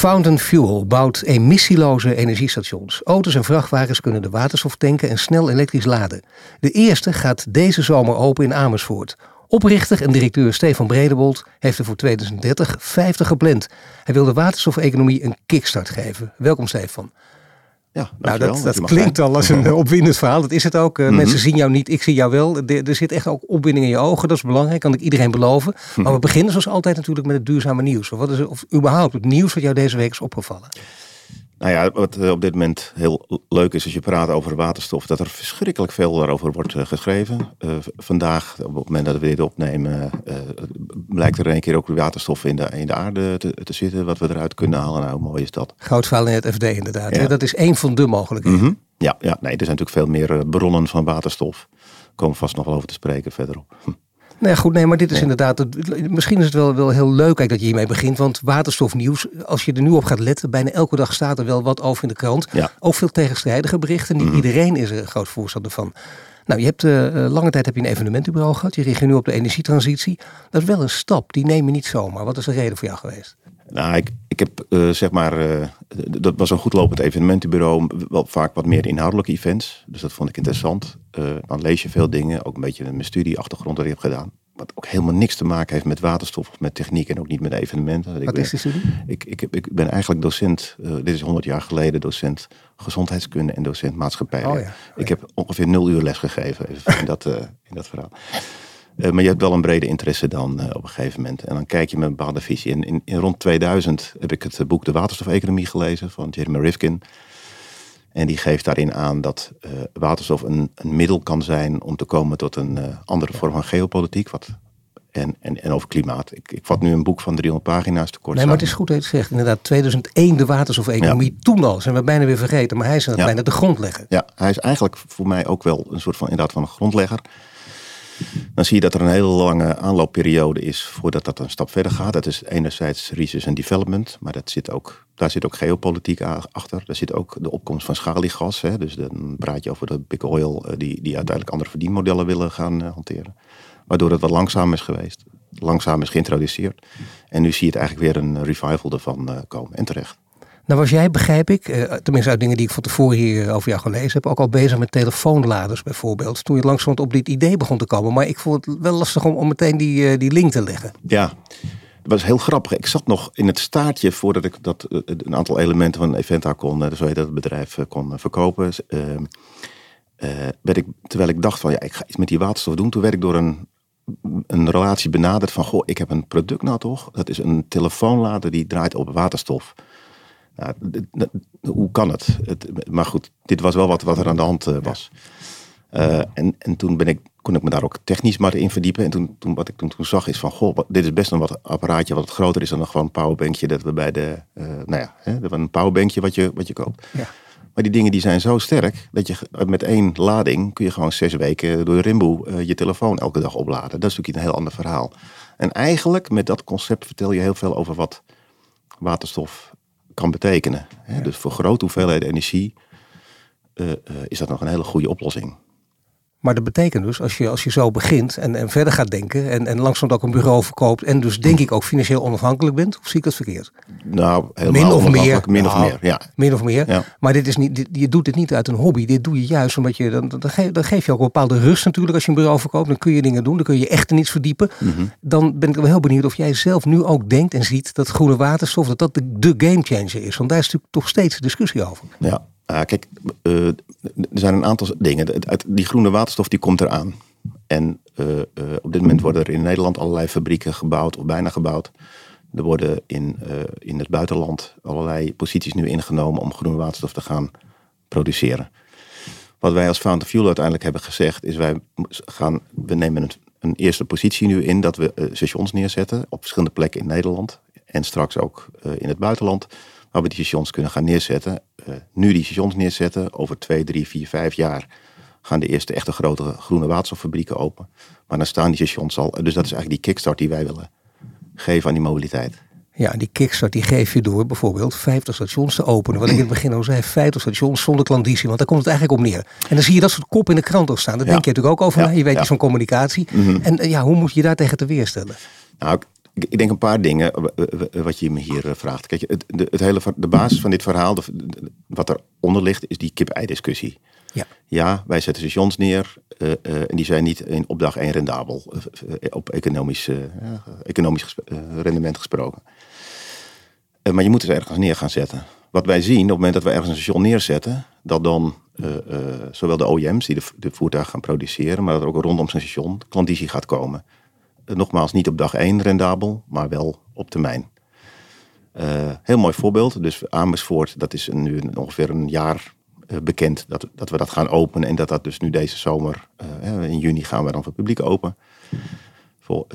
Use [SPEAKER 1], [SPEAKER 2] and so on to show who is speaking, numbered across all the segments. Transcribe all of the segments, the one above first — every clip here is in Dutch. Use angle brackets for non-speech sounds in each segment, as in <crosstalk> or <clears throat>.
[SPEAKER 1] Fountain Fuel bouwt emissieloze energiestations. Auto's en vrachtwagens kunnen de waterstof tanken en snel elektrisch laden. De eerste gaat deze zomer open in Amersfoort. Oprichter en directeur Stefan Bredebold heeft er voor 2030 50 gepland. Hij wil de waterstofeconomie een kickstart geven. Welkom Stefan.
[SPEAKER 2] Ja,
[SPEAKER 1] nou, dat, dat klinkt al als een <laughs> opwindend verhaal. Dat is het ook. Uh, Mensen zien jou niet, ik zie jou wel. Er, er, zit echt ook opwinding in je ogen. Dat is belangrijk, kan ik iedereen beloven. Maar we mhm. beginnen zoals altijd natuurlijk met het duurzame nieuws. Wat is, of überhaupt het nieuws wat jou deze week is opgevallen?
[SPEAKER 2] Nou ja, wat eh, op dit moment heel leuk is als je praat over waterstof, dat er verschrikkelijk veel daarover wordt eh, geschreven. Uh, vandaag, op het moment dat we dit opnemen, uh, blijkt er een keer ook waterstof in de, in de aarde te, te, zitten, wat we eruit kunnen halen. Nou, hoe mooi is dat?
[SPEAKER 1] Groot verhaal in het FD inderdaad. Dat is één van de mogelijkheden.
[SPEAKER 2] Mm Ja, ja, nee, er zijn natuurlijk veel meer bronnen van waterstof. Daar komen we vast nog wel over te spreken verderop.
[SPEAKER 1] Nee, goed, nee, maar dit is inderdaad. Misschien is het wel, wel heel leuk dat je hiermee begint. Want waterstofnieuws, als je er nu op gaat letten, bijna elke dag staat er wel wat over in de krant. Ja. Ook veel tegenstrijdige berichten. Niet mhm. iedereen is er een groot voorstander van. Nou, je hebt uh, lange tijd heb je een evenementenbureau gehad. Je richt je nu op de energietransitie. Dat is wel een stap. Die neem je niet zomaar. Wat is de reden voor jou geweest?
[SPEAKER 2] Nou, ik heb uh, zeg maar, uh, dat was een goed lopend evenementenbureau, wel vaak wat meer inhoudelijke events. Dus dat vond ik interessant. Uh, dan lees je veel dingen, ook een beetje mijn studieachtergrond dat ik heb gedaan. Wat ook helemaal niks te maken heeft met waterstof of met techniek en ook niet met evenementen.
[SPEAKER 1] Wat ik ben, is die studie?
[SPEAKER 2] Ik, ik, ik ben eigenlijk docent, dit is 100 jaar geleden, docent gezondheidskunde en docent maatschappij. Oh ja. Ik heb ongeveer nul uur les gegeven in, dat, in dat verhaal. Eh, maar je hebt wel een brede interesse dan uh, op een gegeven moment. En dan kijk je met een bepaalde visie. En in, in rond 2000 heb ik het boek De Waterstofeconomie gelezen van Jeremy Rifkin. En die geeft daarin aan dat uh, waterstof een, een, middel kan zijn om te komen tot een andere vorm van geopolitiek. Wat, en, en, en over klimaat. Ik, ik vat nu een boek van 300 pagina's tekort.
[SPEAKER 1] Nee, maar het is goed dat je het zegt. Inderdaad, 2001 de waterstofeconomie. Ja. Toen al zijn we bijna weer vergeten. Maar hij is ja. bijna de grondlegger.
[SPEAKER 2] Ja, hij is eigenlijk voor mij ook wel een soort van, inderdaad van een grondlegger dan zie je dat er een hele lange aanloopperiode is voordat dat een stap verder gaat. Dat is enerzijds research and development, maar dat zit ook, daar zit ook geopolitiek achter. Daar zit ook de opkomst van schaliegas. Hè. Dus dan praat je over de big oil eh, die, die uiteindelijk andere verdienmodellen willen gaan uh, hanteren. Waardoor het wat langzaam is geweest. Langzaam is geïntroduceerd. En nu zie je het eigenlijk weer een revival ervan uh, komen. En terecht.
[SPEAKER 1] Nou was jij, begrijp ik, eh, tenminste uit dingen die ik van tevoren hier over jou gelezen heb, ook al bezig met telefoonladers bijvoorbeeld. Toen je langzamerhand op dit idee begon te komen. Maar ik vond het wel lastig om, om meteen die, uh, die link te leggen.
[SPEAKER 2] Ja, dat was heel grappig. Ik zat nog in het staartje voordat ik dat, een aantal elementen van Eventa kon, zo heet dat het bedrijf, kon verkopen. Ehm, werd ik, terwijl ik dacht van ja, ik ga iets met die waterstof doen. Toen werd ik door een, een relatie benaderd van goh, ik heb een product nou toch. Dat is een telefoonlader die draait op waterstof. Nou, hoe kan het? het? Maar goed, dit was wel wat, wat er aan de hand uh, was. Uh, en, en toen ben ik, kon ik me daar ook technisch maar in verdiepen. En toen, toen wat ik toen, toen zag is van, goh, dit is best een wat apparaatje wat groter is dan gewoon een powerbankje dat we bij de, uh, nou ja, hè, een powerbankje wat je, wat je koopt. Ja. Maar die dingen die zijn zo sterk dat je met één lading kun je gewoon zes weken door de rimboe uh, je telefoon elke dag opladen. Dat is natuurlijk een heel ander verhaal. En eigenlijk met dat concept vertel je heel veel over wat waterstof kan betekenen. Dus voor grote hoeveelheden energie uh, uh, is dat nog een hele goede oplossing.
[SPEAKER 1] Maar dat betekent dus, als je, als je zo begint en, en verder gaat denken en, en langzaam ook een bureau verkoopt en dus denk ik ook financieel onafhankelijk bent, of zie ik dat verkeerd?
[SPEAKER 2] Nou, min of meer. Min of nou, meer, ja.
[SPEAKER 1] Min of meer. Ja. Maar dit is niet, dit, je doet dit niet uit een hobby. Dit doe je juist omdat je, dan, dan, geef, dan geef je ook een bepaalde rust natuurlijk als je een bureau verkoopt. Dan kun je dingen doen, dan kun je echt in iets verdiepen. Mhm. Dan ben ik wel heel benieuwd of jij zelf nu ook denkt en ziet dat groene waterstof, dat dat de, de gamechanger is. Want daar is natuurlijk toch steeds discussie over.
[SPEAKER 2] Ja, uh, kijk, uh, er zijn een aantal dingen. Die groene waterstof die komt eraan. En uh, op dit moment worden er in Nederland allerlei fabrieken gebouwd of bijna gebouwd. Er worden in, in het buitenland allerlei posities nu ingenomen om groene waterstof te gaan produceren. Wat wij als Fountain Fuel uiteindelijk hebben gezegd is wij gaan, we nemen een, een eerste positie nu in dat we stations neerzetten op verschillende plekken in Nederland en straks ook in het buitenland waar we die stations kunnen gaan neerzetten. Uh, nu die stations neerzetten, over twee, drie, vier, vijf jaar gaan de eerste echte grote groene waterstoffabrieken open. Maar dan staan die stations al. Dus dat is eigenlijk die kickstart die wij willen geven aan die mobiliteit.
[SPEAKER 1] Ja, die kickstart die geef je door bijvoorbeeld 50 stations te openen. Wat ik in het begin al zei, 50 stations zonder klanditie. Want daar komt het eigenlijk op neer. En dan zie je dat soort kop in de krant ook staan. Daar denk je natuurlijk ook over na. Je weet van communicatie.
[SPEAKER 2] Mhm.
[SPEAKER 1] En eh, ja, hoe moet je daar tegen te weerstellen?
[SPEAKER 2] Nou, ik, denk een paar dingen wat je me hier eh, vraagt. Kijk, het, de, het hele, de basis van dit verhaal, de, wat eronder ligt, is die kip-ei-discussie.
[SPEAKER 1] Ja.
[SPEAKER 2] ja, wij zetten stations neer uh, uh, en die zijn niet in, op dag één rendabel, uh, op economisch, economisch rendement gesproken. maar je moet het ergens neer gaan zetten. Wat wij zien op het moment dat we ergens een station neerzetten, dat dan zowel de OEM's die de, de voertuigen gaan produceren, maar dat er ook rondom zijn station klandizie gaat komen. Nogmaals, niet op dag één rendabel, maar wel op termijn. heel mooi voorbeeld. Dus Amersfoort, dat is nu ongeveer een jaar bekend dat, dat we dat gaan openen. En dat dat dus nu deze zomer, in juni gaan we dan voor publiek open. Voor,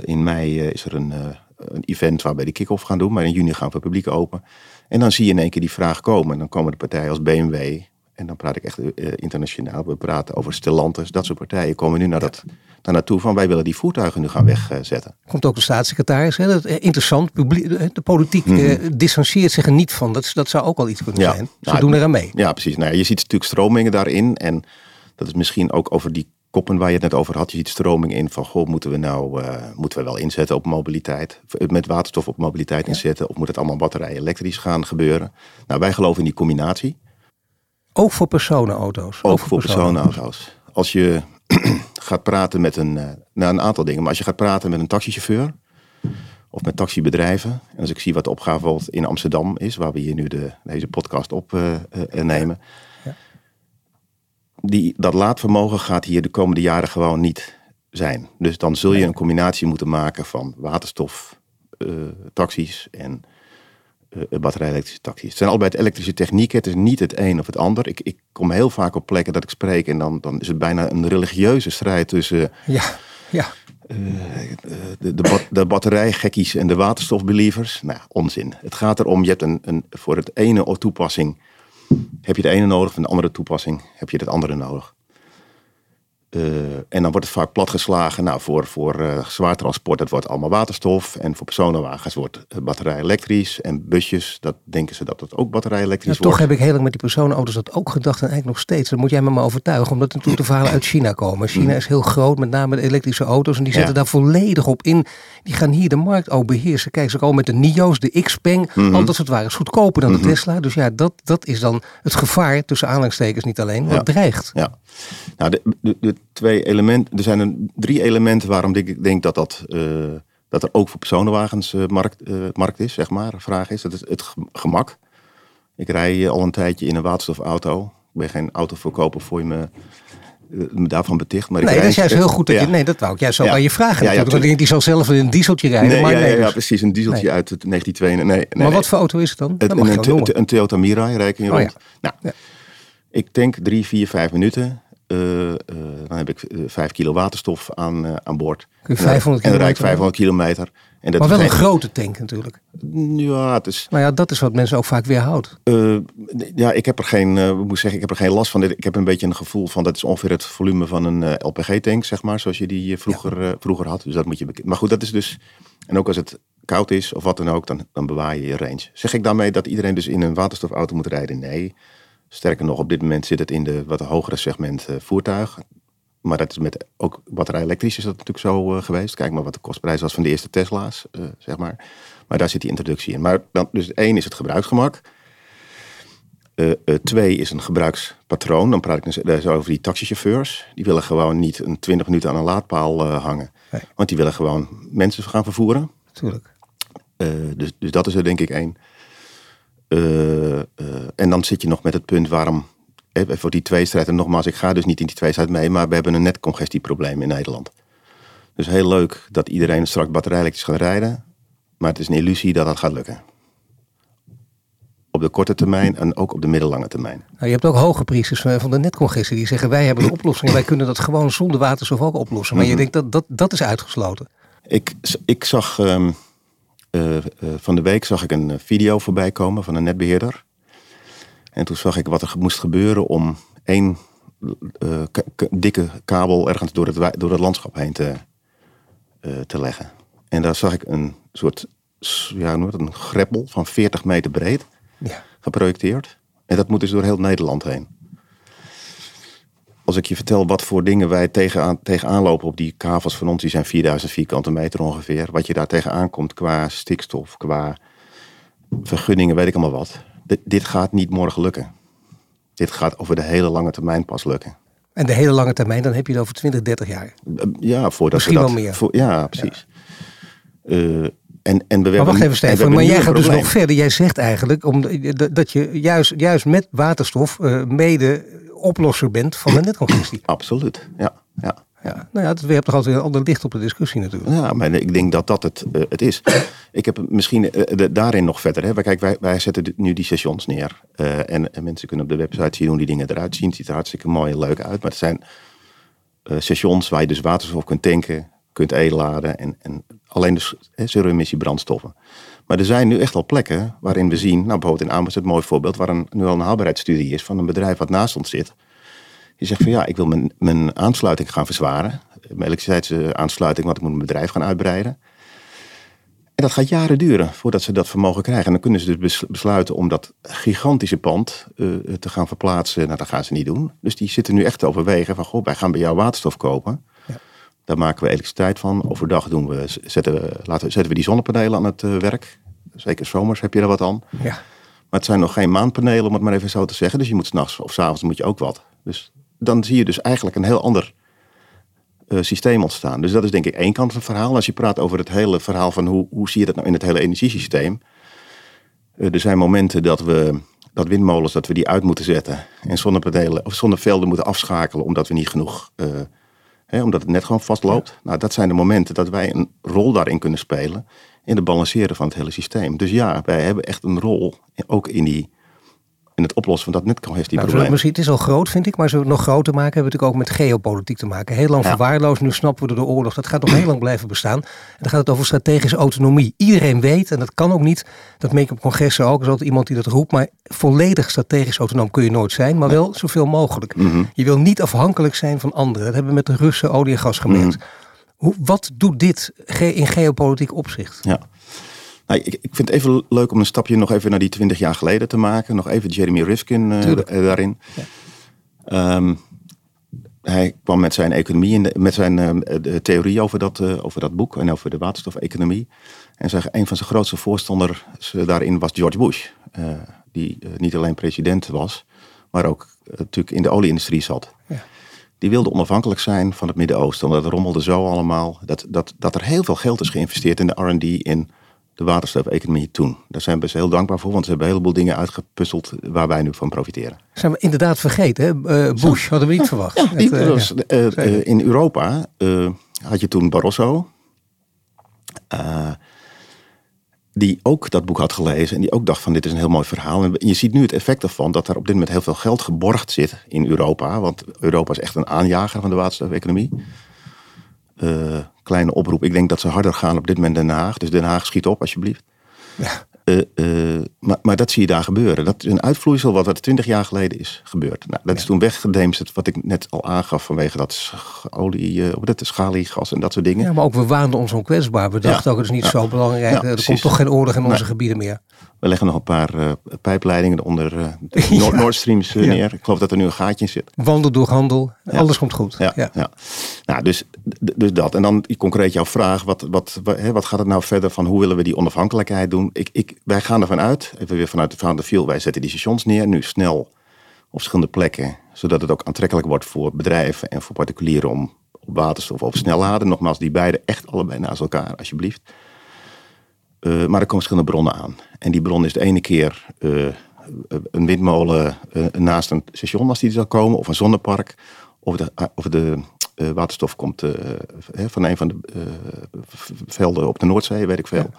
[SPEAKER 2] in mei is er een, een event waar we de kick-off gaan doen. Maar in juni gaan we voor publiek open. En dan zie je in één keer die vraag komen. En dan komen de partijen als BMW. En dan praat ik echt internationaal. We praten over Stellantis. Dat soort partijen komen nu naar dat, daar naartoe van wij willen die voertuigen nu gaan wegzetten.
[SPEAKER 1] Komt ook de staatssecretaris. Hè? Dat, interessant. De politiek mm -hmm. distancieert zich er niet van. Dat, dat zou ook al iets kunnen
[SPEAKER 2] ja.
[SPEAKER 1] zijn. Ze nou, doen eraan mee.
[SPEAKER 2] Ja, precies. Nou, je ziet natuurlijk stromingen daarin. En dat is misschien ook over die koppen waar je het net over had. Je ziet stroming in van, goh, moeten we nou uh, moeten we wel inzetten op mobiliteit? Met waterstof op mobiliteit inzetten? Of moet het allemaal batterij elektrisch gaan gebeuren? Nou, wij geloven in die combinatie.
[SPEAKER 1] Ook voor personenauto's?
[SPEAKER 2] Ook, ook voor personenauto's. Als je <clears throat> gaat praten met een, uh, nou, een aantal dingen. Maar als je gaat praten met een taxichauffeur of met taxibedrijven. En als ik zie wat de opgave in Amsterdam is, waar we hier nu de, deze podcast op uh, uh, nemen. Ja. Die, dat laadvermogen gaat hier de komende jaren gewoon niet zijn. Dus dan zul je een combinatie moeten maken van waterstof, taxis en batterij-elektrische taxis. Het zijn allebei het elektrische technieken. Het is niet het een of het ander. Ik, ik kom heel vaak op plekken dat ik spreek en dan, dan is het bijna een religieuze strijd tussen.
[SPEAKER 1] Ja, ja.
[SPEAKER 2] Uh, de, de, de batterijgekkies en de waterstofbelievers. Nou, onzin. Het gaat erom, je hebt een, een, voor het ene toepassing heb je de ene nodig, voor de andere toepassing heb je het andere nodig. Uh, en dan wordt het vaak platgeslagen. Nou, voor, voor uh, zwaar transport, dat wordt allemaal waterstof. En voor personenwagens wordt batterij elektrisch. En busjes, dat denken ze dat het ook batterij elektrisch
[SPEAKER 1] ja,
[SPEAKER 2] wordt.
[SPEAKER 1] Toch heb ik heel lang met die personenauto's dat ook gedacht. En eigenlijk nog steeds. Dat moet jij me maar overtuigen. Omdat natuurlijk de verhalen uit China komen. China is heel groot, met name de elektrische auto's. En die zetten ja. daar volledig op in. Die gaan hier de markt ook beheersen. Kijk, ze komen met de NIO's, de Xpeng. Mm -hmm. Al dat soort waren is goedkoper dan mm -hmm. de Tesla. Dus ja, dat, dat is dan het gevaar, tussen aanhalingstekens niet alleen, wat
[SPEAKER 2] ja.
[SPEAKER 1] dreigt.
[SPEAKER 2] Ja, nou, de, de, de twee elementen, er zijn een, drie elementen waarom ik denk dat, dat, uh, dat er ook voor personenwagens uh, markt, uh, markt is, zeg maar, vraag is. Dat is het gemak. Ik rij al een tijdje in een waterstofauto. Ik ben geen autoverkoper voor je me, me daarvan beticht. Maar
[SPEAKER 1] nee, dat is juist heel goed. Dat ja. je, nee, dat wou ik juist zo ja. aan je vragen. Ja, ja, natuurlijk. Want die zal zelf een dieseltje rijden.
[SPEAKER 2] Nee,
[SPEAKER 1] maar
[SPEAKER 2] ja,
[SPEAKER 1] nee,
[SPEAKER 2] ja, precies. Een dieseltje
[SPEAKER 1] nee.
[SPEAKER 2] uit het 1992. Nee, nee,
[SPEAKER 1] maar wat voor auto is het dan?
[SPEAKER 2] Het,
[SPEAKER 1] mag
[SPEAKER 2] een,
[SPEAKER 1] je wel
[SPEAKER 2] een, een Toyota Mirai
[SPEAKER 1] Oh,
[SPEAKER 2] rond. Nou, ik denk drie, vier, vijf minuten. Uh, uh, dan heb ik uh, 5 kilo waterstof aan, aan boord.
[SPEAKER 1] Kun je 500
[SPEAKER 2] en dan rijd ik 500 kilometer. En dat
[SPEAKER 1] maar wel een grote tank natuurlijk.
[SPEAKER 2] Ja, het is...
[SPEAKER 1] Nou ja, dat is wat mensen ook vaak weerhoudt.
[SPEAKER 2] Uh, ja, ik heb er geen, uh, moet zeggen, ik heb er geen last van. Ik heb een beetje een gevoel van dat is ongeveer het volume van een uh, LPG-tank, zeg maar, zoals je die vroeger, ja. vroeger had. Dus dat moet je. Maar goed, dat is dus. En ook als het koud is of wat dan ook, dan, dan bewaar je je range. Zeg ik daarmee dat iedereen dus in een waterstofauto moet rijden? Nee. Sterker nog, op dit moment zit het in de wat hogere segment voertuig. Maar dat is met ook batterij elektrisch is dat natuurlijk zo uh, geweest. Kijk maar wat de kostprijs was van de eerste Tesla's, uh, zeg maar. Maar daar zit die introductie in. Maar dan, dus één is het gebruiksgemak. Uh, twee is een gebruikspatroon. Dan praat ik dus over die taxichauffeurs. Die willen gewoon niet een 20 minuten aan een laadpaal hangen. Nee. Want die willen gewoon mensen gaan vervoeren.
[SPEAKER 1] Tuurlijk.
[SPEAKER 2] dus, dus dat is er denk ik één. En dan zit je nog met het punt waarom voor die tweestrijd. En nogmaals, ik ga dus niet in die tweestrijd mee, maar we hebben een netcongestieprobleem in Nederland. Dus heel leuk dat iedereen straks batterijlektrisch gaat rijden, maar het is een illusie dat dat gaat lukken. Op de korte termijn en ook op de middellange termijn.
[SPEAKER 1] Nou, je hebt ook hoge priesters van de netcongestie die zeggen wij hebben de oplossing. wij kunnen dat gewoon zonder waterstof ook oplossen. Maar mm -hmm. je denkt dat, dat dat is uitgesloten.
[SPEAKER 2] Ik, ik zag um, uh, uh, van de week zag ik een video voorbij komen van een netbeheerder. En toen zag ik wat er moest gebeuren om één dikke kabel ergens door het, door het landschap heen te, te leggen. En daar zag ik een soort ja, een greppel van 40 meter breed ja. geprojecteerd. En dat moet dus door heel Nederland heen. Als ik je vertel wat voor dingen wij tegenaan, tegenaan lopen op die kavels van ons, die zijn 4000 vierkante meter ongeveer. Wat je daar tegenaan komt qua stikstof, qua vergunningen, weet ik allemaal wat. dit gaat niet morgen lukken. Dit gaat over de hele lange termijn pas lukken.
[SPEAKER 1] En de hele lange termijn, dan heb je het over 20, 30 jaar.
[SPEAKER 2] Ja, voordat
[SPEAKER 1] Misschien
[SPEAKER 2] dat,
[SPEAKER 1] wel meer.
[SPEAKER 2] Voor, ja, precies. Uh, en, en
[SPEAKER 1] maar wacht even Stefan, maar jij gaat dus nog verder. Jij zegt eigenlijk om, dat je juist, juist met waterstof uh, mede oplosser bent van de netcongestie. <clears throat>
[SPEAKER 2] Absoluut, ja. ja.
[SPEAKER 1] Ja, nou ja, we hebben toch altijd een ander licht op de discussie natuurlijk.
[SPEAKER 2] Ja, maar ik denk dat dat het, uh, het is. <clears throat> Ik heb misschien uh, daarin nog verder. Hè. Kijk, wij, wij zetten nu die stations neer. Uh, en, en, mensen kunnen op de website zien hoe die dingen eruit zien. Het ziet er hartstikke mooi en leuk uit. Maar het zijn stations waar je dus waterstof kunt tanken, kunt e-laden. En, en alleen dus zero-emissie brandstoffen. Maar er zijn nu echt al plekken waarin we zien, nou bijvoorbeeld in Amersfoort het mooi voorbeeld, waar een, nu al een haalbaarheidsstudie is van een bedrijf wat naast ons zit. Die zegt van ja, ik wil mijn, mijn aansluiting gaan verzwaren. Mijn elektriciteitsaansluiting, want ik moet mijn bedrijf gaan uitbreiden. En dat gaat jaren duren voordat ze dat vermogen krijgen. En dan kunnen ze dus besluiten om dat gigantische pand uh, te gaan verplaatsen. Nou, dat gaan ze niet doen. Dus die zitten nu echt te overwegen van, goh, wij gaan bij jou waterstof kopen. Daar maken we elektriciteit van. Overdag doen we, zetten, we, laten, zetten we die zonnepanelen aan het uh, werk. Zeker zomers heb je er wat aan. Ja. Maar het zijn nog geen maanpanelen, om het maar even zo te zeggen. Dus je moet s'nachts of s'avonds moet je ook wat. Dus dan zie je dus eigenlijk een heel ander uh, systeem ontstaan. Dus dat is denk ik één kant van het verhaal. Als je praat over het hele verhaal van hoe, hoe zie je dat nou in het hele energiesysteem. Uh, er zijn momenten dat we dat windmolens dat we die uit moeten zetten en zonnepanelen of zonnevelden moeten afschakelen omdat we niet genoeg, uh, hè, omdat het net gewoon vastloopt. Nou, dat zijn de momenten dat wij een rol daarin kunnen spelen in het balanceren van het hele systeem. Dus ja, wij hebben echt een rol ook in die in het oplossen van dat netcongestieprobleem.
[SPEAKER 1] Nou, misschien, het is al groot, vind ik, maar zullen we het nog groter maken, hebben we natuurlijk ook met geopolitiek te maken. Heel lang ja. verwaarloosd, nu snappen we door de oorlog. Dat gaat nog heel lang blijven bestaan. En dan gaat het over strategische autonomie. Iedereen weet, en dat kan ook niet, dat merk ik op congressen ook, is altijd iemand die dat roept, maar volledig strategisch autonoom kun je nooit zijn, maar wel zoveel mogelijk. Mm Je wil niet afhankelijk zijn van anderen. Dat hebben we met de Russen olie en gas gemerkt. Mm Hoe, wat doet dit in geopolitiek opzicht?
[SPEAKER 2] Ja. Nou, ik, ik vind het even leuk om een stapje nog even naar die twintig jaar geleden te maken. Nog even Jeremy Rifkin uh, daarin. Ja. Um, hij kwam met zijn economie, in de, met zijn uh, de theorie over dat, uh, over dat boek en over de waterstofeconomie. En zei, een van zijn grootste voorstanders daarin was George Bush. die niet alleen president was, maar ook natuurlijk in de olieindustrie zat. Ja. Die wilde onafhankelijk zijn van het Midden-Oosten. Omdat het rommelde zo allemaal. Dat, dat, dat er heel veel geld is geïnvesteerd in de R&D in de waterstofeconomie toen. Daar zijn we best heel dankbaar voor, want ze hebben een heleboel dingen uitgepuzzeld waar wij nu van profiteren.
[SPEAKER 1] Zijn we inderdaad vergeten, hè? Uh, Bush hadden we niet verwacht.
[SPEAKER 2] Ja, die, was, uh, in Europa had je toen Barroso, die ook dat boek had gelezen en die ook dacht van dit is een heel mooi verhaal. En je ziet nu het effect ervan dat er op dit moment heel veel geld geborgd zit in Europa, want Europa is echt een aanjager van de waterstofeconomie. Kleine oproep. Ik denk dat ze harder gaan op dit moment Den Haag. Dus Den Haag schiet op alsjeblieft. Ja. Uh, uh, maar, maar, dat zie je daar gebeuren. Dat is een uitvloeisel wat er twintig jaar geleden is gebeurd. Nou, dat is toen weggedemsterd, wat ik net al aangaf vanwege dat olie, uh, dat schaliegas en dat soort dingen.
[SPEAKER 1] Ja, maar ook we waanden ons onkwetsbaar. We dachten ook, het is niet zo belangrijk. er komt toch geen oorlog in onze gebieden meer.
[SPEAKER 2] We leggen nog een paar uh, pijpleidingen onder uh, <laughs> ja. Nord Streams uh, neer. Ik geloof dat er nu een gaatje in zit.
[SPEAKER 1] Wandel door handel. Alles komt goed.
[SPEAKER 2] Ja, ja. Nou, dus, dus dat. En dan concreet jouw vraag. Wat, wat, wat, hè, wat gaat het nou verder van hoe willen we die onafhankelijkheid doen? Ik, ik, wij gaan ervan uit, even weer vanuit de de viel. Wij zetten die stations neer. Nu snel op verschillende plekken. Zodat het ook aantrekkelijk wordt voor bedrijven en voor particulieren om op waterstof of snel laden. Nogmaals, die beide echt allebei naast elkaar, alsjeblieft. Uh, maar er komen verschillende bronnen aan. En die bron is de ene keer uh, een windmolen uh, naast een station als die zal komen, of een zonnepark, of de, of de waterstof komt van een van de velden op de Noordzee, weet ik veel. Ja.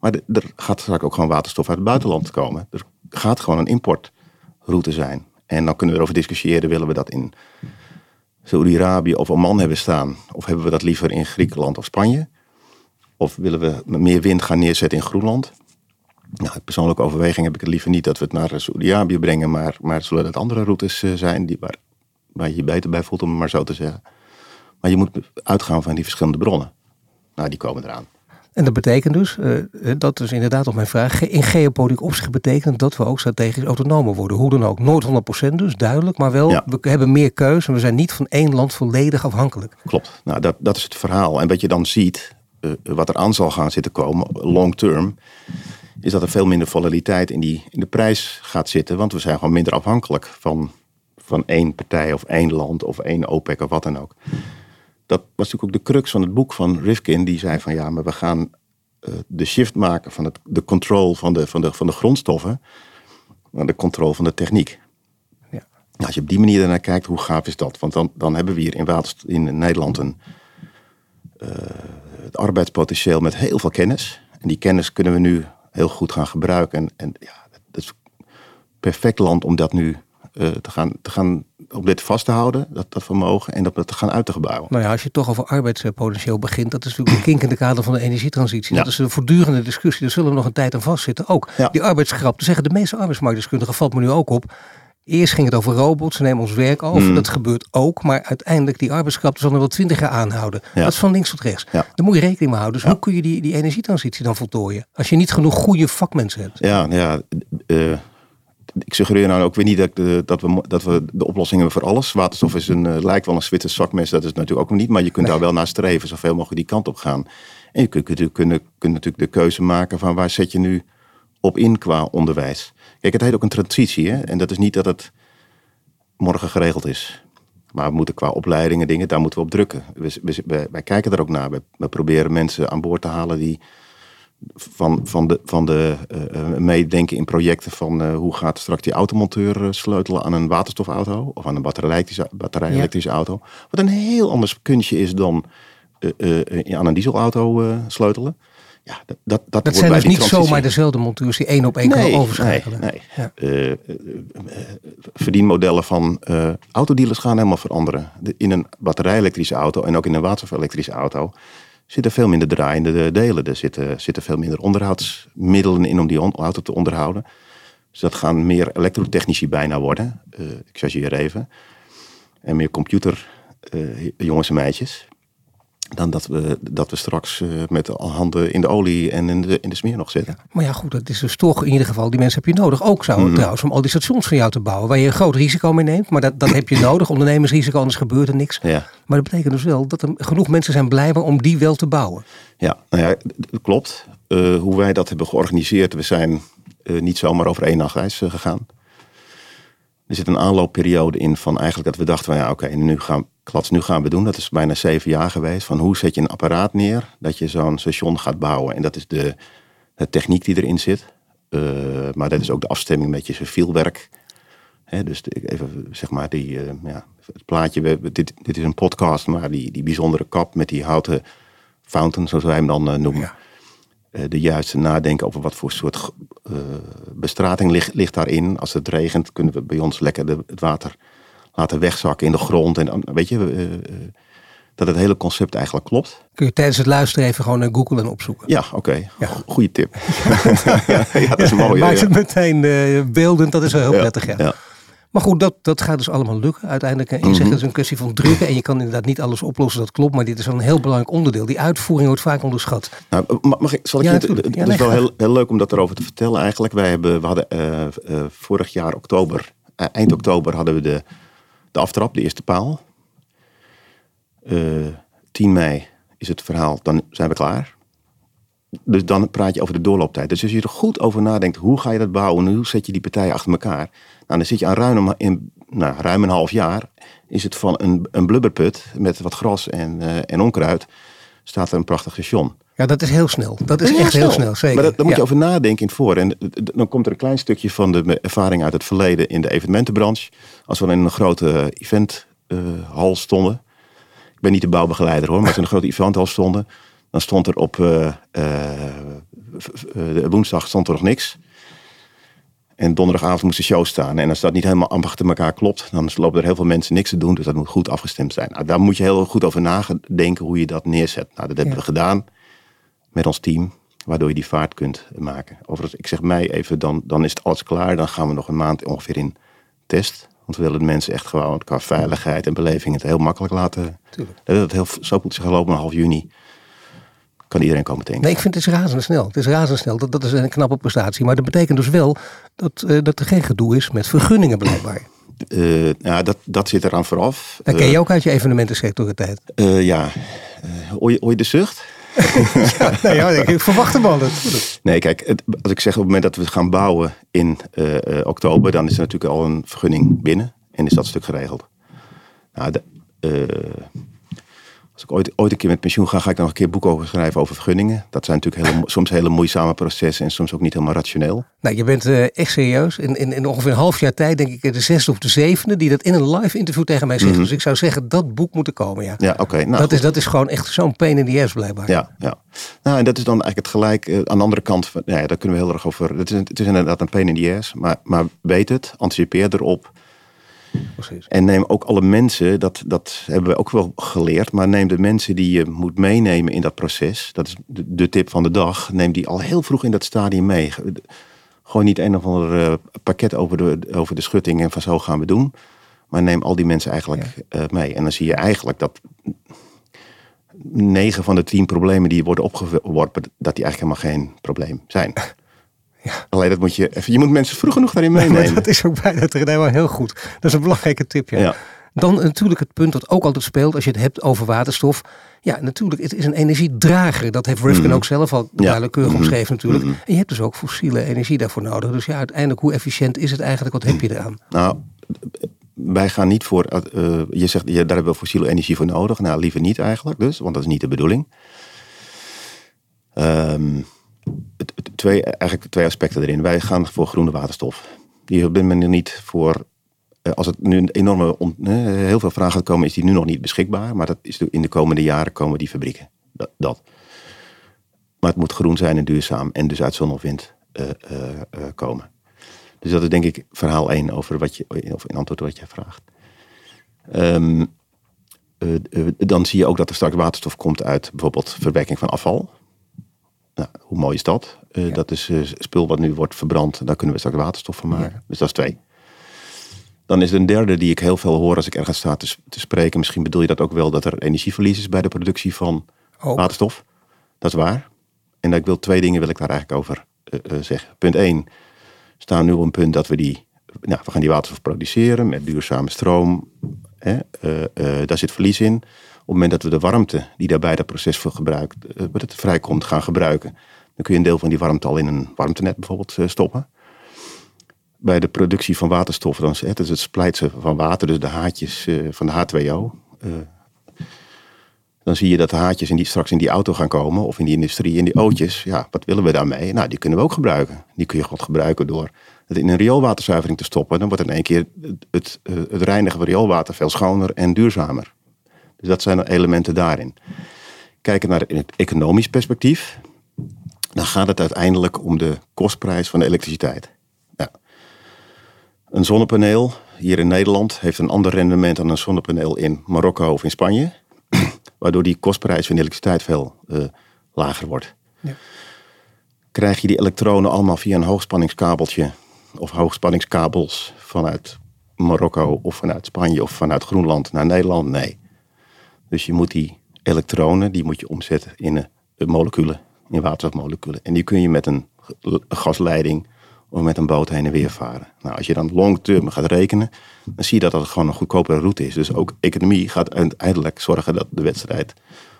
[SPEAKER 2] Maar de, er gaat straks ook gewoon waterstof uit het buitenland komen. Er gaat gewoon een importroute zijn. En dan kunnen we erover discussiëren, willen we dat in Saudi-Arabië of Oman hebben staan? Of hebben we dat liever in Griekenland of Spanje? Of willen we meer wind gaan neerzetten in Groenland? Nou, persoonlijke overweging heb ik het liever niet dat we het naar Saudi-Arabië brengen, maar, maar zullen het andere routes eh, zijn die waar waar je je beter bij voelt, om het maar zo te zeggen. Maar je moet uitgaan van die verschillende bronnen. Nou, die komen eraan.
[SPEAKER 1] En dat betekent dus, uh, dat is inderdaad op mijn vraag, in geopolitiek opzicht betekent dat we ook strategisch autonomer worden. Hoe dan ook. Nooit 100% dus, duidelijk. Maar wel, we hebben meer keuze en we zijn niet van één land volledig afhankelijk.
[SPEAKER 2] Klopt. Nou, dat, dat is het verhaal. En wat je dan ziet, wat er aan zal gaan zitten komen, long term, is dat er veel minder volatiliteit in, die, in de prijs gaat zitten. Want we zijn gewoon minder afhankelijk van, van één partij of één land of één OPEC of wat dan ook dat was natuurlijk ook de crux van het boek van Rifkin. Die zei van ja, maar we gaan uh, de shift maken van het, de control van de, van, de, van de grondstoffen naar de controle van de techniek. Ja. Nou, als je op die manier naar kijkt, hoe gaaf is dat? Want dan, dan hebben we hier in, Waterst in Nederland een, uh, het arbeidspotentieel met heel veel kennis. En die kennis kunnen we nu heel goed gaan gebruiken. En, en ja, dat is perfect land om dat nu uh, te, gaan, te gaan op dit vast te houden, dat, dat vermogen, en dat te gaan uit te gebouwen.
[SPEAKER 1] Nou ja, als je toch over arbeidspotentieel begint, dat is natuurlijk een kink in de kader van de energietransitie. Dat is een voortdurende discussie, daar zullen we nog een tijd aan vastzitten. Ook die arbeidskrapte, zeggen de meeste arbeidsmarktdeskundigen, valt me nu ook op. Eerst ging het over robots, ze nemen ons werk over. Mm. Dat gebeurt ook. Maar uiteindelijk, die arbeidskrapte zal nog wel twintig jaar aanhouden. Dat is van links tot rechts. Ja. Daar moet je rekening mee houden. Dus hoe kun je die, die energietransitie dan voltooien? Als je niet genoeg goede vakmensen hebt.
[SPEAKER 2] Ja, ja uh, ik suggereer nou ook weer niet dat, eh, dat, we, dat we de oplossing hebben voor alles. Waterstof is een, uh, lijkt wel een Zwitsers zakmes, dat is natuurlijk ook niet. Maar je kunt daar wel naar streven, zoveel mogelijk die kant op gaan. En je kunt, kunt, kunt, kunt natuurlijk de keuze maken van waar zet je nu op in qua onderwijs. Kijk, het heet ook een transitie. Hè? En dat is niet dat het morgen geregeld is. Maar we moeten qua opleidingen dingen, daar moeten we op drukken. We, wij kijken er ook naar. we proberen mensen aan boord te halen die van, van de, van de uh, meedenken in projecten van uh, hoe gaat straks die automonteur sleutelen aan een waterstofauto of aan een batterij-elektrische batterij auto. Wat een heel anders kunstje is dan aan een dieselauto sleutelen. Ja, dat, dat,
[SPEAKER 1] dat, dat zijn dus niet zomaar dezelfde monteurs die één op één nee, kunnen overschakelen.
[SPEAKER 2] Nee, nee. verdienmodellen van autodealers gaan helemaal veranderen. in een batterij-elektrische auto en ook in een waterstof-elektrische auto zitten veel minder draaiende delen. Er zitten, zitten veel minder onderhoudsmiddelen in om die auto te onderhouden. Dus dat gaan meer elektrotechnici bijna worden. Uh, ik chargeer even. En meer computer uh, jongens en meisjes dan dat we, dat we straks uh, met handen in de olie en in de, in de smeer nog zitten.
[SPEAKER 1] maar ja, goed, dat is dus toch in ieder geval, die mensen heb je nodig. Ook zo mm. trouwens, om al die stations van jou te bouwen, waar je een groot risico mee neemt. Maar dat, dat heb je nodig, ondernemersrisico, anders gebeurt er niks. Ja. Maar dat betekent dus wel dat er genoeg mensen zijn blijven om die wel te bouwen.
[SPEAKER 2] Ja, nou ja, dat klopt. Uh, hoe wij dat hebben georganiseerd, we zijn uh, niet zomaar over één nachtreis gegaan. Er zit een aanloopperiode in van eigenlijk dat we dachten van ja oké, nu gaan klats, nu gaan we doen. Dat is bijna zeven jaar geweest. Van hoe zet je een apparaat neer dat je zo'n station gaat bouwen. En dat is de, de techniek die erin zit. Uh, maar dat is ook de afstemming met je civielwerk. Dus even zeg maar die, uh, ja, het plaatje. We, dit, dit is een podcast, maar die, die bijzondere kap met die houten fountain, zoals wij hem dan uh, noemen. De juiste nadenken over wat voor soort bestrating ligt, ligt daarin. Als het regent kunnen we bij ons lekker de, het water laten wegzakken in de grond. En weet je, uh, dat het hele concept eigenlijk klopt.
[SPEAKER 1] Kun je tijdens het luisteren even gewoon naar Google en opzoeken?
[SPEAKER 2] Ja, oké. Ja. Goeie tip. <laughs> ja, dat is mooi. <laughs>
[SPEAKER 1] Maakt het meteen beeldend, dat is wel heel prettig. Ja. Maar goed, dat, dat gaat dus allemaal lukken uiteindelijk. Je zegt het is een kwestie van drukken en je kan inderdaad niet alles oplossen, dat klopt. Maar dit is wel een heel belangrijk onderdeel. Die uitvoering wordt vaak onderschat.
[SPEAKER 2] Nou, mag ik, zal ik ja, het, het is wel heel, heel, leuk om dat erover te vertellen eigenlijk. Wij hebben, we hadden uh, uh, vorig jaar oktober, eind oktober hadden we de de aftrap, de eerste paal. Uh, eh, 10 mei is het verhaal, dan zijn we klaar. Dus dan praat je over de doorlooptijd. Dus als je er goed over nadenkt, hoe ga je dat bouwen en hoe zet je die partijen achter elkaar? Nou, dan zit je aan ruim, in, nou, ruim een half jaar. Is het van een, een blubberput met wat gras en, uh, en onkruid, staat er een prachtig station.
[SPEAKER 1] Ja, dat is heel snel. Dat is echt heel snel, zeker.
[SPEAKER 2] Maar daar moet je over nadenken in voor. En dan komt er een klein stukje van de ervaring uit het verleden in de evenementenbranche. Als we in een grote eventhal stonden. Ik ben niet de bouwbegeleider hoor, maar als we in een grote eventhal stonden. Dan stond er op uh, uh, woensdag stond er nog niks. En donderdagavond moest de show staan. En als dat niet helemaal achter elkaar klopt, dan lopen er heel veel mensen niks te doen. Dus dat moet goed afgestemd zijn. Nou, daar moet je heel goed over nadenken hoe je dat neerzet. Nou, dat hebben we gedaan met ons team. Waardoor je die vaart kunt maken. Overigens, ik zeg mij even, dan, dan is het alles klaar. Dan gaan we nog een maand ongeveer in test. Want we willen de mensen echt gewoon qua veiligheid en beleving het heel makkelijk laten. Tuurlijk. Dat heel zo zich gelopen half juni. Kan iedereen komen denken.
[SPEAKER 1] Nee, ik vind het is razendsnel. Het is razendsnel. Dat, dat is een knappe prestatie. Maar dat betekent dus wel dat, uh, dat er geen gedoe is met vergunningen blijkbaar.
[SPEAKER 2] Uh, ja, dat, dat zit eraan vooraf.
[SPEAKER 1] Dat ken je ook uit je evenementensector tijd.
[SPEAKER 2] Uh, ja, uh, ooit de zucht? <laughs>
[SPEAKER 1] ja, nee, ja, ik verwacht hem al.
[SPEAKER 2] Nee, kijk, het, als ik zeg op het moment dat we gaan bouwen in uh, oktober, dan is er natuurlijk al een vergunning binnen en is dat stuk geregeld. Nou, de, uh, als ik ooit, ooit een keer met pensioen ga, ga ik nog een keer boek over schrijven over vergunningen. Dat zijn natuurlijk hele, soms hele moeizame processen en soms ook niet helemaal rationeel.
[SPEAKER 1] Nou, je bent uh, echt serieus. In, in, in, ongeveer een half jaar tijd, denk ik de zesde of de zevende, die dat in een live interview tegen mij zegt. Mm -hmm. Dus ik zou zeggen, dat boek moet er komen, ja.
[SPEAKER 2] Ja, oké. Okay, nou,
[SPEAKER 1] dat, is, dat is gewoon echt zo'n pain in the ass, blijkbaar.
[SPEAKER 2] Ja, ja. Nou, en dat is dan eigenlijk het gelijk. Uh, aan de andere kant, van, ja, daar kunnen we heel erg over. Het is, het is inderdaad een pain in the ass, maar, maar weet het, anticipeer erop. Precies. En neem ook alle mensen, dat, dat hebben we ook wel geleerd, maar neem de mensen die je moet meenemen in dat proces. Dat is de, de tip van de dag. Neem die al heel vroeg in dat stadium mee. Gewoon niet een of ander uh, pakket over de, over de schutting en van zo gaan we doen. Maar neem al die mensen eigenlijk ja. uh, mee. En dan zie je eigenlijk dat negen van de tien problemen die worden opgeworpen, dat die eigenlijk helemaal geen probleem zijn. <laughs> Ja. Alleen dat moet je even, je moet mensen vroeg genoeg daarin meenemen.
[SPEAKER 1] Nee, dat is ook bijna helemaal heel goed. Dat is een belangrijke tip. Ja. ja. Dan natuurlijk het punt dat ook altijd speelt als je het hebt over waterstof. Ja, natuurlijk, het is een energiedrager. Dat heeft Rifkin mm. ook zelf al duidelijk keurig mm. omschreven natuurlijk. Mm. En je hebt dus ook fossiele energie daarvoor nodig. Dus ja, uiteindelijk, hoe efficiënt is het eigenlijk? Wat heb je eraan?
[SPEAKER 2] Nou, wij gaan niet voor, uh, je zegt, ja, daar hebben we fossiele energie voor nodig. Nou, liever niet eigenlijk dus, want dat is niet de bedoeling. Um, twee, eigenlijk twee aspecten erin. Wij gaan voor groene waterstof. Die op dit moment niet voor. Als het nu een enorme. heel veel vragen komen, is die nu nog niet beschikbaar. Maar dat is in de komende jaren komen die fabrieken. Dat. Maar het moet groen zijn en duurzaam. En dus uit zon of wind uh, komen. Dus dat is denk ik verhaal 1 over wat je, of in antwoord wat je vraagt. Um, dan zie je ook dat er straks waterstof komt uit bijvoorbeeld verwerking van afval. Nou, hoe mooi is dat? Uh, ja. Dat is uh, spul wat nu wordt verbrand. Daar kunnen we straks waterstof van maken. Ja. Dus dat is twee. Dan is er een derde die ik heel veel hoor als ik ergens sta te, te, spreken. Misschien bedoel je dat ook wel dat er energieverlies is bij de productie van ook. waterstof. Dat is waar. En ik wil twee dingen wil ik daar eigenlijk over uh, zeggen. Punt 1. staan nu op een punt dat we die. Nou, we gaan die waterstof produceren met duurzame stroom. Hè? daar zit verlies in het moment dat we de warmte die daarbij dat proces voor gebruikt, uh, wat het vrijkomt, gaan gebruiken, dan kun je een deel van die warmte al in een warmtenet bijvoorbeeld uh, stoppen. Bij de productie van waterstof, dan is het, het splijtsen van water, dus de haatjes uh, van de H2O. dan zie je dat de haatjes in die, straks in die auto gaan komen, of in die industrie, in die ootjes. Ja, wat willen we daarmee? Nou, die kunnen we ook gebruiken. Die kun je gewoon gebruiken door het in een rioolwaterzuivering te stoppen. Dan wordt in één keer het, het, het reinigen van rioolwater veel schoner en duurzamer. Dus dat zijn elementen daarin. Kijken naar het economisch perspectief, dan gaat het uiteindelijk om de kostprijs van de elektriciteit. Nou, een zonnepaneel hier in Nederland heeft een ander rendement dan een zonnepaneel in Marokko of in Spanje, <clears throat> waardoor die kostprijs van de elektriciteit veel uh, lager wordt. Ja. Krijg je die elektronen allemaal via een hoogspanningskabeltje of hoogspanningskabels vanuit Marokko of vanuit Spanje of vanuit Groenland naar Nederland? Nee. Dus je moet die elektronen, die moet je omzetten in uh, moleculen, in waterstofmoleculen. En die kun je met een gasleiding of met een boot heen en weer varen. Nou, als je dan long term gaat rekenen, dan zie je dat dat gewoon een goedkopere route is. Dus ook economie gaat uiteindelijk zorgen dat de wedstrijd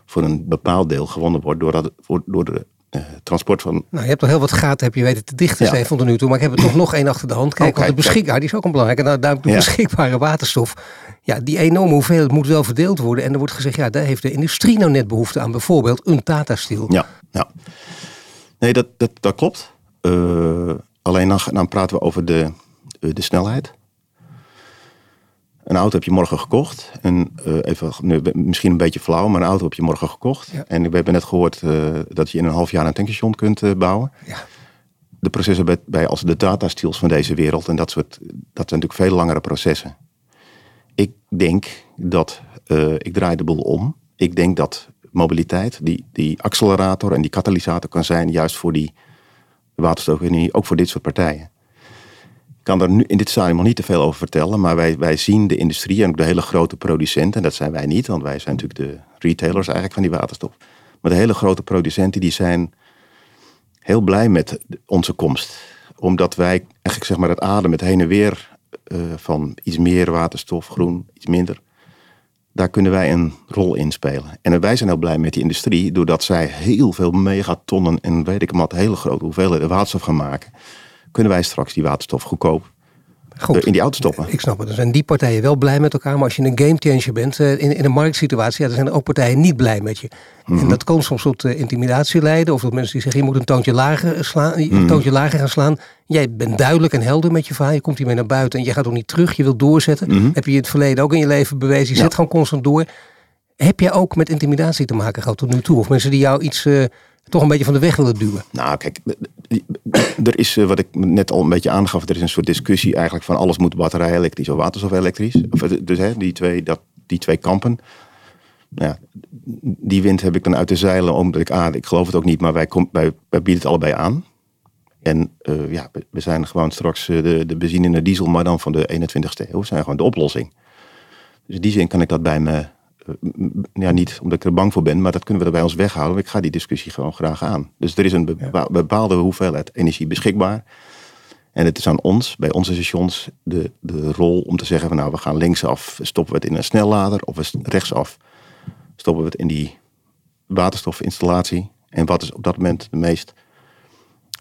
[SPEAKER 2] voor een bepaald deel gewonnen wordt door, dat, door de uh, transport van.
[SPEAKER 1] Nou, je hebt al heel wat gaten, heb je weten te dichten ja. zijn tot nu toe. Maar ik heb er toch nog één achter de hand. Kijk, oh, want de beschikbaar, die is ook een belangrijke. Nou, daar, de ja. beschikbare waterstof. Ja, die enorme hoeveelheid moet wel verdeeld worden. En er wordt gezegd, ja, daar heeft de industrie nou net behoefte aan. Bijvoorbeeld een Tata Steel.
[SPEAKER 2] Ja, ja. Nee, dat, dat, dat klopt. Uh, alleen dan, dan praten we over de, de snelheid. Een auto heb je morgen gekocht. En uh, even, nu, misschien een beetje flauw, maar een auto heb je morgen gekocht. Ja. En we hebben net gehoord uh, dat je in een half jaar een tankstation kunt uh, bouwen. Ja. De processen bij, bij als de datasteels van deze wereld en dat soort, dat zijn natuurlijk veel langere processen. Ik denk dat, ik draai de boel om. Ik denk dat mobiliteit, die, die accelerator en die katalysator kan zijn juist voor die waterstof ook voor dit soort partijen kan er nu in dit nog niet te veel over vertellen. Maar wij, wij zien de industrie en ook de hele grote producenten. Dat zijn wij niet, want wij zijn natuurlijk de retailers eigenlijk van die waterstof. Maar de hele grote producenten die zijn heel blij met onze komst. Omdat wij eigenlijk zeg maar het ademen, het heen en weer uh, van iets meer waterstof, groen, iets minder. Daar kunnen wij een rol in spelen. En wij zijn heel blij met die industrie, doordat zij heel veel megatonnen en weet ik wat, hele grote hoeveelheden waterstof gaan maken. Kunnen wij straks die waterstof goedkoop Goed, eh, in die auto stoppen.
[SPEAKER 1] Ik snap het. Dan zijn die partijen wel blij met elkaar. Maar als je een game changer bent eh, in, in een marktsituatie, ja, dan zijn er ook partijen niet blij met je. En mhm. dat kan soms tot uh, intimidatie leiden. Of dat mensen die zeggen, je moet een toontje lager, slaan, een mhm. toontje lager gaan slaan. Jij bent duidelijk en helder met je verhaal. Je komt hiermee naar buiten en je gaat ook niet terug. Je wilt doorzetten. Mhm. Heb je in het verleden ook in je leven bewezen. Je zet gewoon constant door. Heb jij ook met intimidatie te maken gehad tot nu toe? Of mensen die jou iets toch een beetje van de weg willen duwen?
[SPEAKER 2] Nou, kijk, er is wat ik net al een beetje aangaf, er is een soort discussie eigenlijk van alles moet batterij elektrisch of waterstof elektrisch. Of, dus hè, die, twee, dat, die twee kampen. Nou ja, die wind heb ik dan uit de zeilen, omdat ik, ah, ik geloof het ook niet, maar wij, bieden het allebei aan. En ja, we zijn gewoon straks de, de benzine en de diesel, maar dan van de 21ste eeuw, zijn gewoon de oplossing. Dus in die zin kan ik dat bij me ja, niet omdat ik er bang voor ben, maar dat kunnen we er bij ons weghalen. Ik ga die discussie gewoon graag aan. Dus er is een bepaalde hoeveelheid energie beschikbaar. En het is aan ons, bij onze stations, de, de rol om te zeggen van nou, we gaan linksaf, stoppen we het in een snellader, of rechtsaf, stoppen we het in die waterstofinstallatie. En wat is op dat moment de meest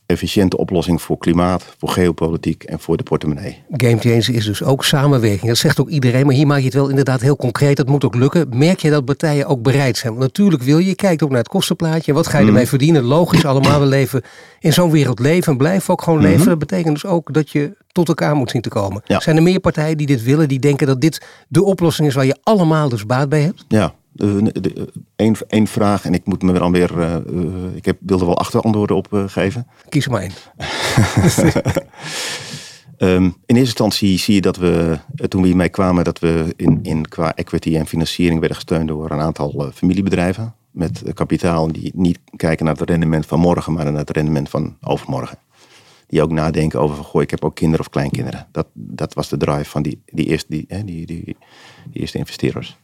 [SPEAKER 2] efficiënte oplossing voor klimaat, voor geopolitiek en voor de portemonnee.
[SPEAKER 1] Game changer is dus ook samenwerking. Dat zegt ook iedereen, maar hier maak je het wel inderdaad heel concreet. Dat moet ook lukken. Merk je dat partijen ook bereid zijn? Want natuurlijk wil je, je kijkt ook naar het kostenplaatje. Wat ga je ermee mhm. verdienen? Logisch allemaal, we leven in zo'n wereld leven en blijven ook gewoon leven. Mhm. Dat betekent dus ook dat je tot elkaar moet zien te komen. Zijn er meer partijen die dit willen, die denken dat dit de oplossing is waar je allemaal dus baat bij hebt?
[SPEAKER 2] Ja, Eén vraag en ik moet me dan weer. Uh, ik heb, wilde wel acht antwoorden op uh, geven.
[SPEAKER 1] Kies er maar één.
[SPEAKER 2] um, <laughs> in eerste instantie zie je dat we, toen we hiermee kwamen, dat we in, in qua equity en financiering werden gesteund door een aantal familiebedrijven. Met kapitaal die niet kijken naar het rendement van morgen, maar naar het rendement van overmorgen. Die ook nadenken over, goh, ik heb ook kinderen of kleinkinderen. Dat, dat was de drive van die, die, eerste, die, die, die, die eerste investeerders.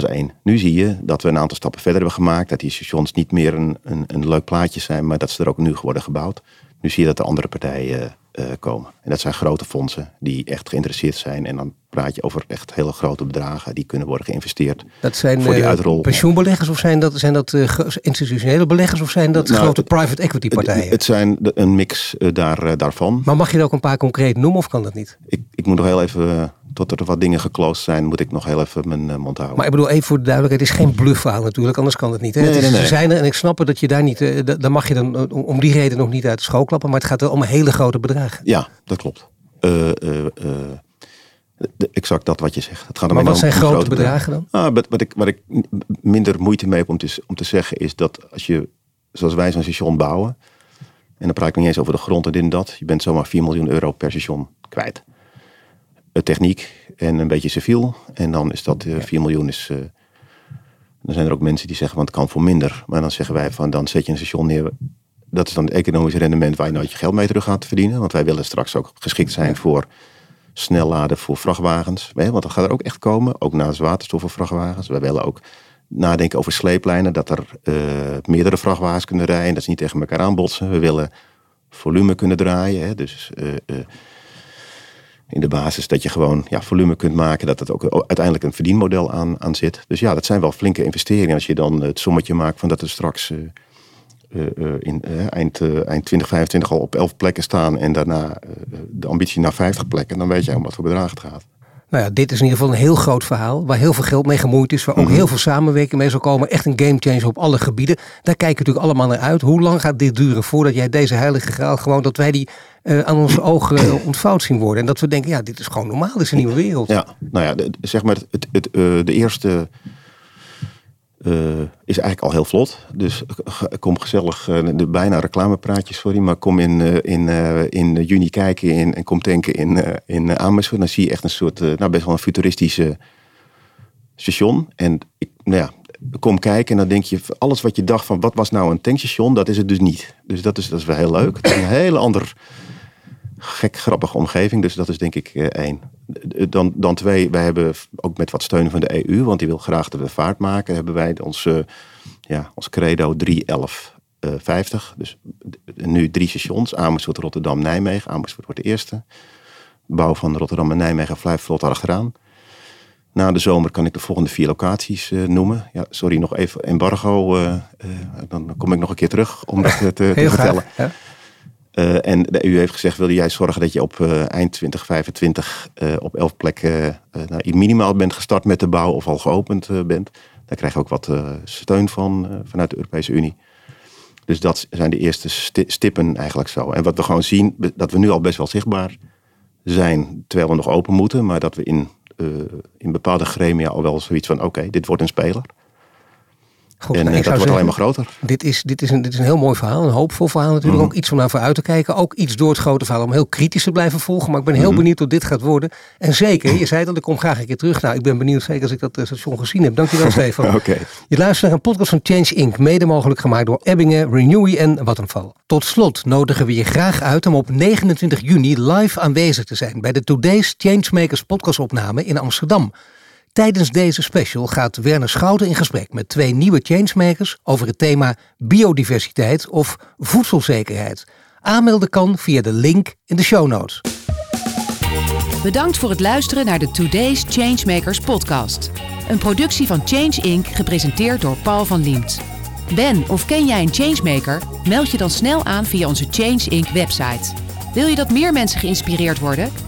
[SPEAKER 2] Dat is één. Nu zie je dat we een aantal stappen verder hebben gemaakt. Dat die stations niet meer een, een, een leuk plaatje zijn, maar dat ze er ook nu worden gebouwd. Nu zie je dat er andere partijen uh, komen. En dat zijn grote fondsen die echt geïnteresseerd zijn. En dan praat je over echt hele grote bedragen die kunnen worden geïnvesteerd.
[SPEAKER 1] Dat zijn voor die uh, uitrol. pensioenbeleggers of zijn dat, zijn dat uh, institutionele beleggers of zijn dat nou, grote private equity partijen?
[SPEAKER 2] Het, het zijn een mix daar, daarvan.
[SPEAKER 1] Maar mag je er ook een paar concreet noemen of kan dat niet?
[SPEAKER 2] Ik, ik moet nog heel even tot er wat dingen geclosed zijn, moet ik nog heel even mijn uh, mond houden.
[SPEAKER 1] Maar ik bedoel, even voor de duidelijkheid, het is geen bluffverhaal natuurlijk, anders kan het niet. Hè? Nee, het is, nee, nee. zijn er en ik snap het dat je daar niet, uh, daar mag je dan uh, om die reden nog niet uit de school klappen, maar het gaat om hele grote bedragen.
[SPEAKER 2] Ja, dat klopt. exact dat wat je zegt. Het gaat
[SPEAKER 1] maar wat zijn grote, grote bedragen, dan?
[SPEAKER 2] Ah, wat, wat, ik, wat ik minder moeite mee heb om te, om te zeggen is dat als je, zoals wij zo'n station bouwen, en dan praat ik niet eens over de grond en dit en dat, je bent zomaar 4 miljoen euro per station kwijt techniek en een beetje civiel. En dan is dat uh, eh, 4 miljoen. Is, uh, dan zijn er ook mensen die zeggen, want het kan voor minder. Maar dan zeggen wij van, dan zet je een station neer. Dat is dan het economische rendement waar je nooit je geld mee terug gaat verdienen. Want wij willen straks ook geschikt zijn voor snel laden voor vrachtwagens. Want dat gaat er ook echt komen. Ook naast waterstof voor vrachtwagens. Wij willen ook nadenken over sleeplijnen. Dat er uh, meerdere vrachtwagens kunnen rijden. Dat ze niet tegen elkaar aanbotsen. We willen volume kunnen draaien. Hè? Dus in de basis dat je gewoon ja, volume kunt maken, dat het ook uiteindelijk een verdienmodel aan, aan zit. Dus ja, dat zijn wel flinke investeringen. Als je dan het sommetje maakt van dat er straks uh, uh, in eind, eind 2025 al op 11 plekken staan en daarna de ambitie naar 50 plekken, dan weet je om wat voor bedrag het gaat.
[SPEAKER 1] Nou ja, dit is in ieder geval een heel groot verhaal. Waar heel veel geld mee gemoeid is. Waar ook mhm. heel veel samenwerking mee zal komen. Echt een gamechanger op alle gebieden. Daar kijken we natuurlijk allemaal naar uit. Hoe lang gaat dit duren voordat jij deze heilige graal gewoon. Dat wij die uh, aan onze ogen uh, <clears throat> ontvouwd zien worden. En dat we denken, ja, dit is gewoon normaal. Dit is een nieuwe wereld.
[SPEAKER 2] Ja, nou ja, de, zeg maar het, het, uh, de eerste is eigenlijk al heel vlot. Dus kom gezellig, uh, de bijna reclamepraatjes, sorry, maar kom in, uh, in, in juni kijken in, en kom denken in, in Amersfoort. Dan zie je echt een soort, nou best wel een futuristische station. En ik, nou ja, kom kijken en dan denk je, alles wat je dacht van wat was nou een tankstation, dat is het dus niet. Dus dat is, dat is wel heel leuk. Het is een hele ander gek grappige omgeving. Dus dat is denk ik één. Dan, dan twee, wij hebben ook met wat steun van de EU, want die wil graag dat we vaart maken, hebben wij onze, ja, ons credo 311 50. Dus nu drie stations, Amersfoort, Rotterdam, Nijmegen. Amersfoort wordt de eerste. Bouw van Rotterdam en Nijmegen blijft vlot achteraan. Na de zomer kan ik de volgende vier locaties uh, noemen. Ja, sorry, nog even embargo. Uh, uh, dan kom ik nog een keer terug om dat te, te vertellen. Graag, ja. en de EU heeft gezegd, wilde jij zorgen dat je op eind 2025 op elf plekken nou, minimaal bent gestart met de bouw of al geopend bent. Daar krijg je ook wat steun van vanuit de Europese Unie. Dus dat zijn de eerste stippen eigenlijk zo. En wat we gewoon zien, dat we nu al best wel zichtbaar zijn, terwijl we nog open moeten, maar dat we in, uh, in bepaalde gremia al wel zoiets van: oké, dit wordt een speler. Goed, en nou, dat wordt alleen maar groter.
[SPEAKER 1] Dit is, dit, is een, dit is een heel mooi verhaal, een hoopvol verhaal natuurlijk. Mhm. Ook iets om naar vooruit te kijken. Ook iets door het grote verhaal om heel kritisch te blijven volgen. Maar ik ben heel mhm. benieuwd hoe dit gaat worden. En zeker, je zei dat ik kom graag een keer terug. Nou, ik ben benieuwd zeker als ik dat eh, station gezien heb. Dankjewel <laughs> Stefan.
[SPEAKER 2] okay.
[SPEAKER 1] Je luistert naar een podcast van Change Inc. Mede mogelijk gemaakt door Ebbingen, Renewy en Vattenfall. Tot slot nodigen we je graag uit om op 29 juni live aanwezig te zijn bij de Today's Changemakers podcastopname in Amsterdam. Tijdens deze special gaat Werner Schouten in gesprek met twee nieuwe changemakers over het thema biodiversiteit of voedselzekerheid. Aanmelden kan via de link in de show notes.
[SPEAKER 3] Bedankt voor het luisteren naar de Today's Changemakers podcast. Een productie van Change Inc. gepresenteerd door Paul van Liemt. Ben of ken jij een changemaker? Meld je dan snel aan via onze Change Inc. website. Wil je dat meer mensen geïnspireerd worden?